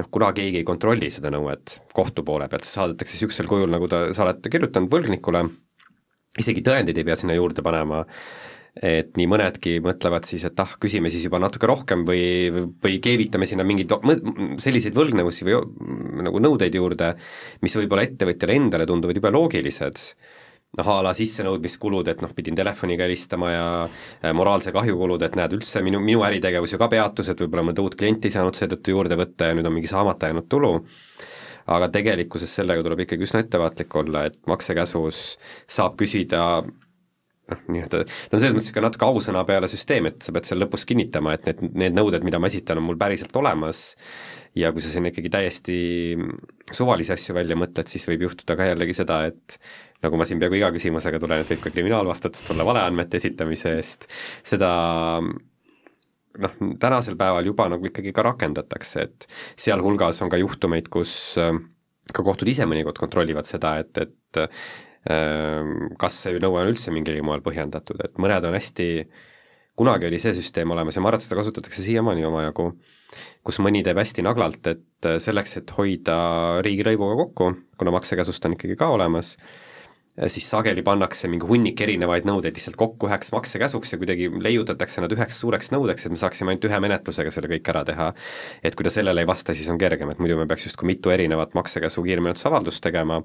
noh, kuna keegi ei kontrolli seda nõuet kohtu poole pealt, see saadetakse niisugusel kujul, nagu ta, sa oled kirjutanud võlgnikule, isegi tõendeid ei pea sinna juurde panema, et nii mõnedki mõtlevad siis, et ah, küsime siis juba natuke rohkem või, või keevitame sinna mingeid selliseid võlgnevusi või nagu nõudeid juurde, mis võib-olla ettevõtjale endale tunduvad jube loogilised. Noh, a la sissenõudmiskulud, et noh, pidin telefoniga helistama ja äh, moraalse kahju kulud, et näed, üldse minu, minu äritegevus ju ka peatus, et võib-olla mõnda uut klienti ei saanud seetõttu juurde võtta ja nüüd on mingi saamata jäänud tulu, aga tegelikkuses sellega tuleb ikkagi üsna ettevaatlik olla, et maksekäsus saab küsida noh, nii-öelda ta on selles mõttes niisugune natuke ausõna peale süsteem, et sa pead seal lõpus kinnitama, et need, need nõuded, mida ma esitan, on mul päriselt olemas. Ja kui sa sinna ikkagi täiesti suvalisi asju välja mõtled, siis võib juhtuda ka jällegi seda, et nagu ma siin peaaegu iga küsimusega tulen, et võib ka kriminaalvastutus tulla valeandmete esitamise eest, seda noh, tänasel päeval juba nagu ikkagi ka rakendatakse, et sealhulgas on ka juhtumeid, kus äh, ka kohtud ise mõnikord kontrollivad seda, et, et kas see nõue on üldse mingil moel põhjendatud, et mõned on hästi, kunagi oli see süsteem olemas ja ma arvan, et seda kasutatakse siiamaani omajagu, kus mõni teeb hästi naglalt, et selleks, et hoida riigilõivuga kokku, kuna maksekäsust on ikkagi ka olemas, siis sageli pannakse mingi hunnik erinevaid nõudeid lihtsalt kokku üheks maksekäsuks ja kuidagi leiutatakse nad üheks suureks nõudeks, et me saaksime ainult ühe menetlusega selle kõik ära teha. et kui ta sellele ei vasta, siis on kergem, et muidu me peaks justkui mitu erinevat maksekäsu kiirmenetlusavaldust tegema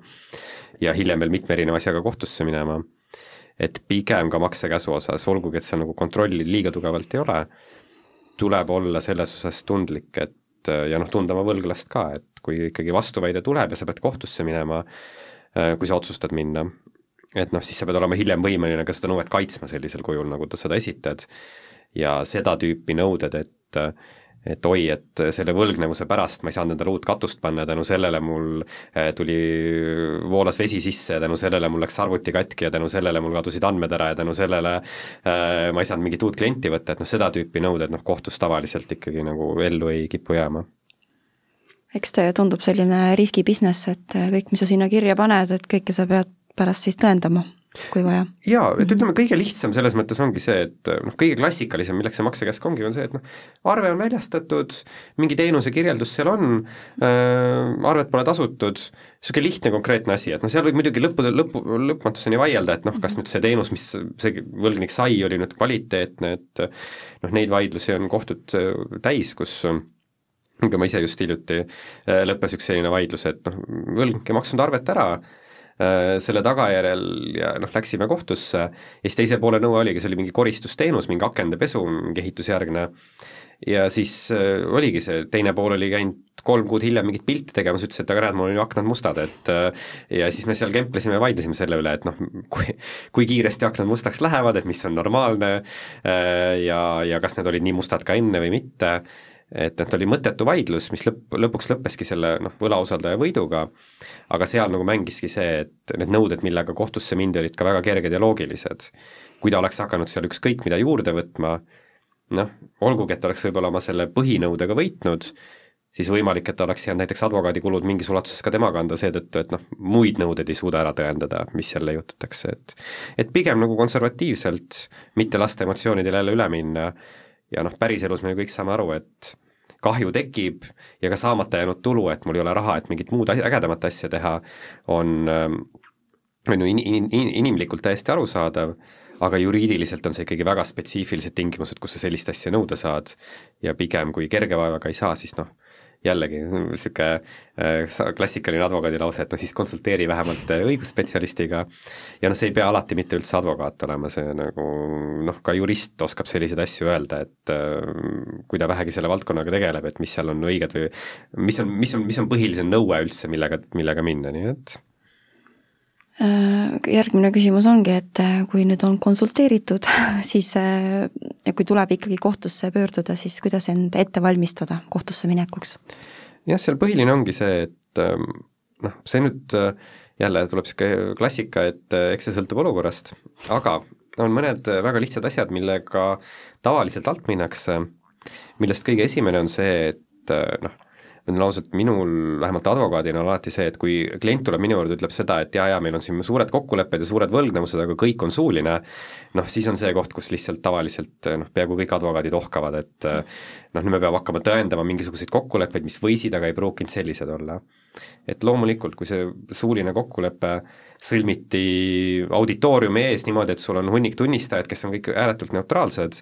ja hiljem veel mitme erineva asjaga kohtusse minema. et pigem ka maksekäsu osas, olgugi et seal nagu kontrolli liiga tugevalt ei ole, tuleb olla selles osas tundlik, et ja noh, tunda oma võlglast ka, et kui ikkagi vastuväide tuleb ja sa pead kohtusse minema, kui sa otsustad minna. et noh, siis sa pead olema hiljem võimeline ka seda nõuet kaitsma sellisel kujul, nagu ta seda esitad. ja seda tüüpi nõuded, et et oi, et selle võlgnevuse pärast ma ei saanud endale uut katust panna tänu sellele mul äh, tuli, voolas vesi sisse ja tänu sellele mul läks arvuti katki ja tänu sellele mul kadusid andmed ära ja tänu sellele äh, ma ei saanud mingit uut klienti võtta, et noh, seda tüüpi nõuded noh, kohtus tavaliselt ikkagi nagu ellu ei kipu jääma
eks ta tundub selline riski business, et kõik, mis sa sinna kirja paned, et kõike sa pead pärast siis tõendama, kui vaja.
jaa, et ütleme, kõige lihtsam selles mõttes ongi see, et noh, kõige klassikalisem, milleks see maksekäsk ongi, on see, et noh, arve on väljastatud, mingi teenuse kirjeldus seal on äh,, arvet pole tasutud, niisugune lihtne konkreetne asi, et noh, seal võib muidugi lõppude, lõpu, lõpmatuseni vaielda, et noh, kas nüüd see teenus, mis see võlgnik sai, oli nüüd kvaliteetne, et noh, neid vaidlusi on kohtud täis, kus aga ma ise just hiljuti, äh, lõppes üks selline vaidlus, et noh, võlgnik ei maksnud arvet ära, äh, selle tagajärjel ja noh, läksime kohtusse. Ja siis teise poole nõue oligi, see oli mingi koristusteenus, mingi akende pesu, mingi ehitusjärgne, ja siis äh, oligi see, teine pool oli käinud kolm kuud hiljem mingit pilti tegemas, ütles, et aga näed, mul on ju aknad mustad, et ja siis me seal kemplesime ja vaidlesime selle üle, et noh, kui, kui kiiresti aknad mustaks lähevad, et mis on normaalne ja, ja kas need olid nii mustad ka enne või mitte et, et oli mõttetu vaidlus, mis lõpp, lõpuks lõppeski selle noh, võlausaldaja võiduga, aga seal nagu mängiski see, et need nõuded, millega kohtusse mindi, olid ka väga kerged ja loogilised. kui ta oleks hakanud seal ükskõik mida juurde võtma, noh, olgugi, et oleks võib-olla oma selle põhinõudega võitnud, siis võimalik, et oleks jäänud näiteks advokaadikulud mingis ulatuses ka tema kanda seetõttu, et noh, muid nõudeid ei suuda ära tõendada, mis jälle juhtutakse, et et pigem nagu konservatiivselt, mitte lasta emotsioonidele jälle üle minna ja noh, päriselus me ju kõik saame aru, et kahju tekib ja ka saamata jäänud tulu, et mul ei ole raha, et mingit muud asja, ägedamat asja teha, on, on ju in, in, in, inimlikult täiesti arusaadav, aga juriidiliselt on see ikkagi väga spetsiifilised tingimused, kus sa sellist asja nõuda saad. Ja pigem kui kerge vaevaga ei saa, siis noh, jällegi niisugune äh, klassikaline advokaadi lause, et noh, siis konsulteeri vähemalt äh, õigusspetsialistiga. Ja noh, see ei pea alati mitte üldse advokaat olema, see nagu noh, ka jurist oskab selliseid asju öelda, et äh, kui ta vähegi selle valdkonnaga tegeleb, et mis seal on õiged või mis on, mis on, mis on põhiline nõue üldse, millega, millega minna, nii et
järgmine küsimus ongi, et äh, kui nüüd on konsulteeritud, siis äh, ja kui tuleb ikkagi kohtusse pöörduda, siis kuidas end ette valmistada kohtusse minekuks?
jah, seal põhiline ongi see, et ähm, noh, see nüüd jälle tuleb niisugune klassika, et eks see sõltub olukorrast, aga on mõned väga lihtsad asjad, millega tavaliselt alt minnakse, millest kõige esimene on see, et noh, ütlen ausalt, minul vähemalt advokaadina on alati see, et kui klient tuleb minu juurde, ütleb seda, et jaa, jaa, meil on siin suured kokkulepped ja suured võlgnevused, aga kõik on suuline, noh, siis on see koht, kus lihtsalt tavaliselt noh, peaaegu kõik advokaadid ohkavad, et noh, nüüd me peame hakkama tõendama mingisuguseid kokkuleppeid, mis võisid, aga ei pruukinud sellised olla. et loomulikult, kui see suuline kokkulepe sõlmiti auditooriumi ees niimoodi, et sul on hunnik tunnistajaid, kes on kõik ääretult neutraalsed,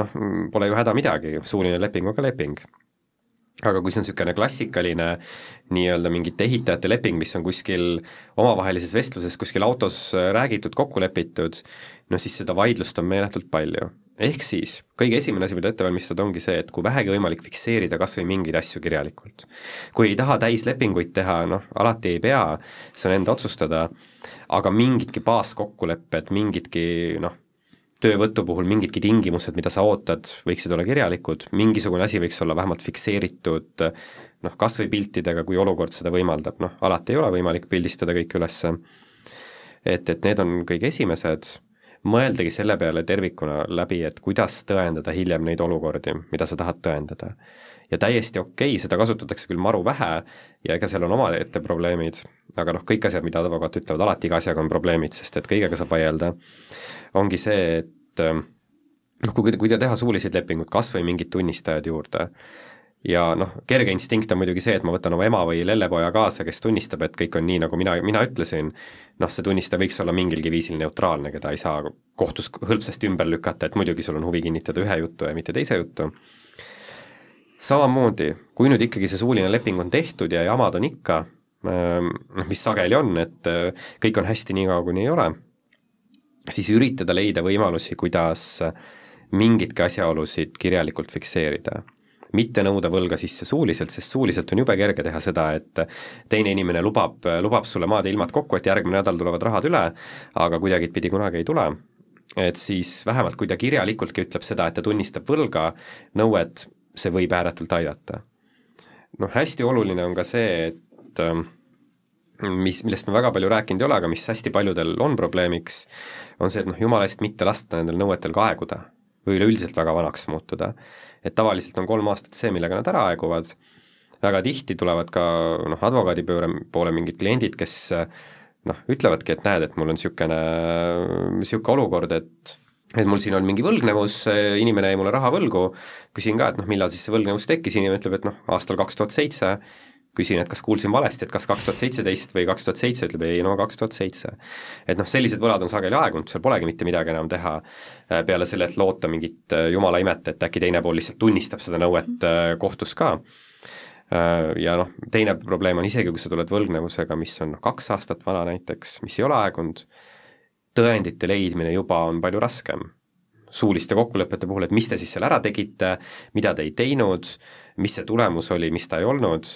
noh, pole ju häda midagi, suuline leping on ka leping aga kui see on niisugune klassikaline nii-öelda mingite ehitajate leping, mis on kuskil omavahelises vestluses kuskil autos äh, räägitud, kokku lepitud, no siis seda vaidlust on meeletult palju. ehk siis kõige esimene asi, mida ette valmistada, ongi see, et kui vähegi võimalik fikseerida kas või mingeid asju kirjalikult. kui ei taha täislepinguid teha, noh, alati ei pea, see on enda otsustada, aga mingidki baaskokkulepped, mingidki noh, töövõtu puhul mingidki tingimused, mida sa ootad, võiksid olla kirjalikud, mingisugune asi võiks olla vähemalt fikseeritud noh, kas või piltidega, kui olukord seda võimaldab, noh, alati ei ole võimalik pildistada kõike üles, et, et need on kõige esimesed, mõeldagi selle peale tervikuna läbi, et kuidas tõendada hiljem neid olukordi, mida sa tahad tõendada. ja täiesti okei okay,, seda kasutatakse küll maru vähe ja ega seal on omaette probleemid, aga noh, kõik asjad, mida advokaat ütlevad, alati iga asjaga on probleemid, sest et kõigega saab vaielda ongi see, et ähm, noh, kui, kui teha suulised lepingud, kas või mingid tunnistajad juurde, ja noh, kerge instinkt on muidugi see, et ma võtan oma ema või lellepoja kaasa, kes tunnistab, et kõik on nii, nagu mina, mina ütlesin, noh, see tunnistaja võiks olla mingilgi viisil neutraalne, keda ei saa kohtus hõlpsasti ümber lükata, et muidugi sul on huvi kinnitada ühe jutu ja mitte teise jutu. samamoodi, kui nüüd ikkagi see suuline leping on tehtud ja jamad on ikka, ähm, noh, mis sageli on, et äh, kõik on hästi nii kaua, kuni ei ole siis üritada leida võimalusi, kuidas mingitki asjaolusid kirjalikult fikseerida. Mitte nõuda võlga sisse suuliselt, sest suuliselt on jube kerge teha seda, et teine inimene lubab, lubab sulle maad ja ilmad kokku, et järgmine nädal tulevad rahad üle, aga kuidagipidi kunagi ei tule et siis vähemalt, kui ta kirjalikultki ütleb seda, et ta tunnistab võlga, nõuet, see võib ääretult aidata. noh, hästi oluline on ka see, et mis, millest me väga palju rääkinud ei ole, aga mis hästi paljudel on probleemiks, on see, et noh, jumala eest mitte lasta nendel nõuetel ka aeguda või üleüldiselt väga vanaks muutuda. Et tavaliselt on kolm aastat see, millega nad ära aeguvad, väga tihti tulevad ka noh, advokaadipööre poole mingid kliendid, kes noh, ütlevadki, et näed, et mul on niisugune, niisugune olukord, et et mul siin on mingi võlgnevus, inimene jäi mulle raha võlgu, küsin ka, et noh, millal siis see võlgnevus tekkis, inimene ütleb, et noh, aastal kaks tuhat seitse, küsin, et kas kuulsin valesti, et kas kaks tuhat seitseteist või kaks tuhat seitse, ütleb ei, no kaks tuhat seitse. et noh, sellised võlad on sageli aegunud, seal polegi mitte midagi enam teha, äh, peale selle, et loota mingit äh, jumala imet, et äkki teine pool lihtsalt tunnistab seda nõuet äh, kohtus ka. Ja noh, teine probleem on isegi, kui sa tuled võlgnevusega, mis on noh, kaks aastat vana näiteks, mis ei ole aegunud, tõendite leidmine juba on palju raskem. suuliste kokkulepete puhul, et mis te siis seal ära tegite, mida te ei teinud, mis see tulemus oli, mis ta ei olnud,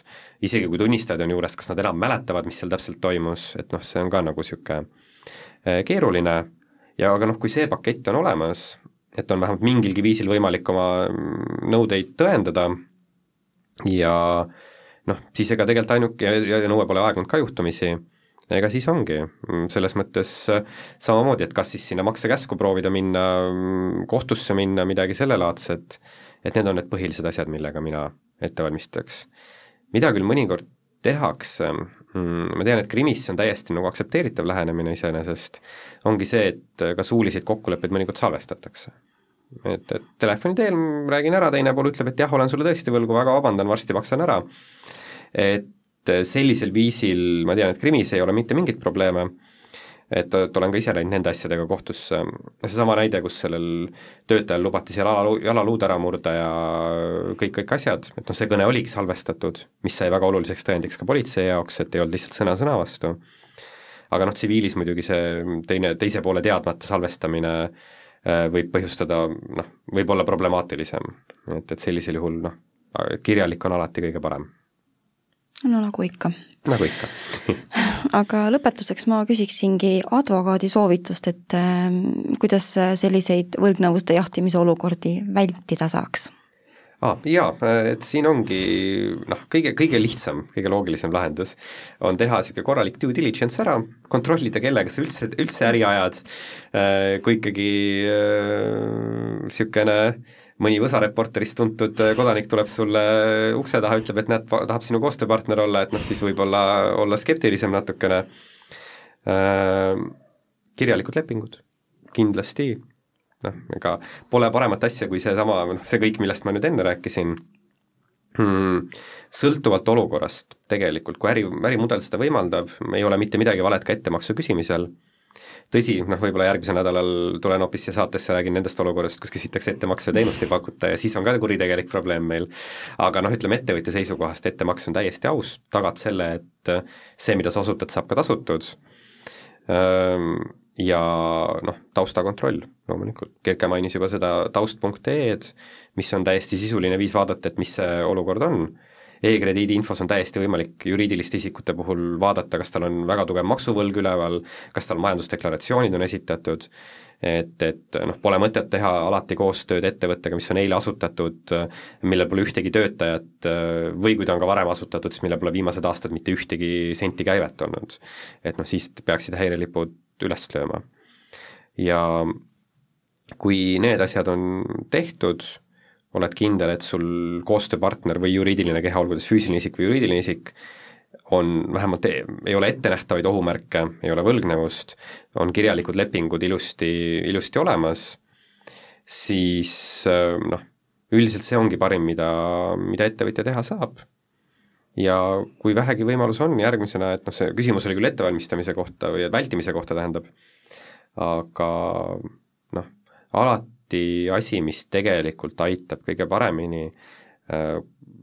isegi kui tunnistajad on juures, kas nad enam mäletavad, mis seal täpselt toimus, et noh, see on ka nagu niisugune äh, keeruline ja aga noh, kui see pakett on olemas, et on vähemalt mingilgi viisil võimalik oma mm, nõudeid tõendada, ja noh, siis ega tegelikult ainuke ja, ja nõue pole aegunud ka juhtumisi, ega siis ongi, selles mõttes samamoodi, et kas siis sinna maksekäsku proovida minna, kohtusse minna, midagi sellelaadset, et need on need põhilised asjad, millega mina ette valmistaks. Mida küll mõnikord tehakse, mm, ma tean, et Krimis on täiesti nagu aktsepteeritav lähenemine iseenesest, ongi see, et ka suuliseid kokkuleppeid mõnikord salvestatakse et, et telefoni teel räägin ära, teine pool ütleb, et jah, olen sulle tõesti võlgu, väga vabandan, varsti maksan ära. et sellisel viisil, ma tean, et Krimis ei ole mitte mingeid probleeme, et, et olen ka ise läinud nende asjadega kohtusse, seesama näide, kus sellel töötajal lubati seal jalaluu, jalaluud ära murda ja kõik, kõik asjad, et noh, see kõne oligi salvestatud, mis sai väga oluliseks tõendiks ka politsei jaoks, et ei olnud lihtsalt sõna sõna vastu. aga noh, tsiviilis muidugi see teine, teise poole teadmata salvestamine Äh, võib põhjustada noh, võib olla problemaatilisem, et, et sellisel juhul noh, kirjalik on alati kõige parem.
No nagu ikka.
nagu ikka
aga lõpetuseks ma küsiksingi advokaadi soovitust, et äh, kuidas selliseid võlgnevuste jahtimise olukordi vältida saaks
ah,. Jaa, et siin ongi noh, kõige, kõige lihtsam, kõige loogilisem lahendus on teha niisugune korralik due diligence ära, kontrollida, kellega sa üldse, üldse äri ajad, äh, kui ikkagi niisugune äh, mõni Võsa Reporterist tuntud äh, kodanik tuleb sulle ukse taha, ütleb, et näed, tahab sinu koostööpartner olla, et noh, siis võib-olla olla skeptilisem natukene. Äh,, kirjalikud lepingud, kindlasti noh, ega pole paremat asja kui seesama, noh, see kõik, millest ma nüüd enne rääkisin. Hmm,, sõltuvalt olukorrast tegelikult, kui äri, ärimudel seda võimaldab, ei ole mitte midagi valet ka ettemaksu küsimisel, tõsi, noh võib-olla järgmisel nädalal tulen hoopis siia saatesse, räägin nendest olukorrast, kus küsitakse ettemaksu ja teenust ei pakuta ja siis on ka kuritegelik probleem meil. aga noh, ütleme ettevõtja seisukohast ettemaks on täiesti aus, tagad selle, et see, mida sa osutad, saab ka tasutud. Ja noh, taustakontroll loomulikult, Kerke mainis juba seda taust.ee-d, mis on täiesti sisuline viis vaadata, et mis see olukord on e-krediidi infos on täiesti võimalik juriidiliste isikute puhul vaadata, kas tal on väga tugev maksuvõlg üleval, kas tal majandusdeklaratsioonid on esitatud, et, et noh, pole mõtet teha alati koostööd ettevõttega, mis on eile asutatud, millel pole ühtegi töötajat või kui ta on ka varem asutatud, siis millel pole viimased aastad mitte ühtegi senti käivet olnud. et noh, siis peaksid häirelipud üles lööma. ja kui need asjad on tehtud, oled kindel, et sul koostööpartner või juriidiline keha, olgu ta siis füüsiline isik või juriidiline isik, on vähemalt, ei ole ettenähtavaid ohumärke, ei ole võlgnevust, on kirjalikud lepingud ilusti, ilusti olemas, siis noh, üldiselt see ongi parim, mida, mida ettevõtja teha saab. Ja kui vähegi võimalus on järgmisena, et noh, see küsimus oli küll ettevalmistamise kohta või vältimise kohta, tähendab, aga noh, alati asi, mis tegelikult aitab kõige paremini, äh,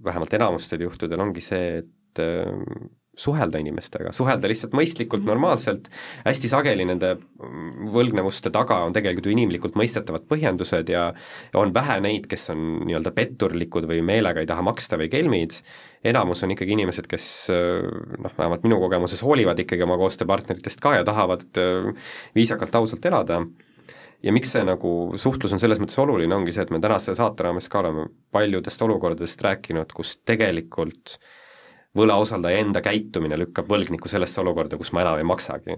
vähemalt enamustel juhtudel, ongi see, et äh, suhelda inimestega, suhelda lihtsalt mõistlikult, normaalselt, hästi sageli nende võlgnevuste taga on tegelikult ju inimlikult mõistetavad põhjendused ja on vähe neid, kes on nii-öelda petturlikud või meelega ei taha maksta või kelmid, enamus on ikkagi inimesed, kes noh, vähemalt minu kogemuses hoolivad ikkagi oma koostööpartneritest ka ja tahavad viisakalt, ausalt elada ja miks see nagu suhtlus on selles mõttes oluline, ongi see, et me tänase saate raames ka oleme paljudest olukordadest rääkinud, kus tegelikult võlausaldaja enda käitumine lükkab võlgniku sellesse olukorda, kus ma enam ei maksagi.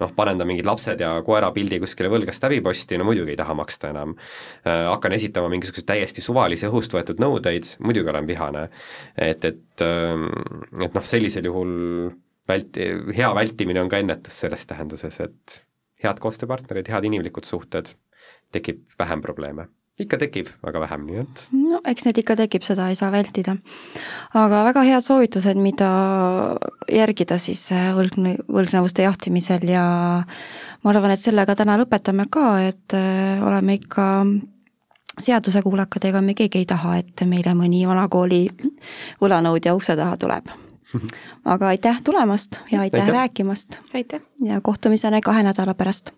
noh, panen ta mingid lapsed ja koera pildi kuskile võlgast häbiposti, no muidugi ei taha maksta enam hakkan esitama mingisuguseid täiesti suvalisi õhust võetud nõudeid, muidugi olen vihane. et, et et noh, sellisel juhul välti-, hea vältimine on ka ennetus selles tähenduses, et head koostööpartnerid, head inimlikud suhted, tekib vähem probleeme ikka tekib, aga vähem, nii et.
no eks neid ikka tekib, seda ei saa vältida. aga väga head soovitused, mida järgida siis äh, võlgne, võlgnevuste jahtimisel ja ma arvan, et sellega täna lõpetame ka, et äh, oleme ikka seadusekuulakad, ega me keegi ei taha, et meile mõni vanakooli võlanõudja ukse taha tuleb. Aga aitäh tulemast ja aitäh, aitäh. rääkimast
aitäh!
ja kohtumiseni kahe nädala pärast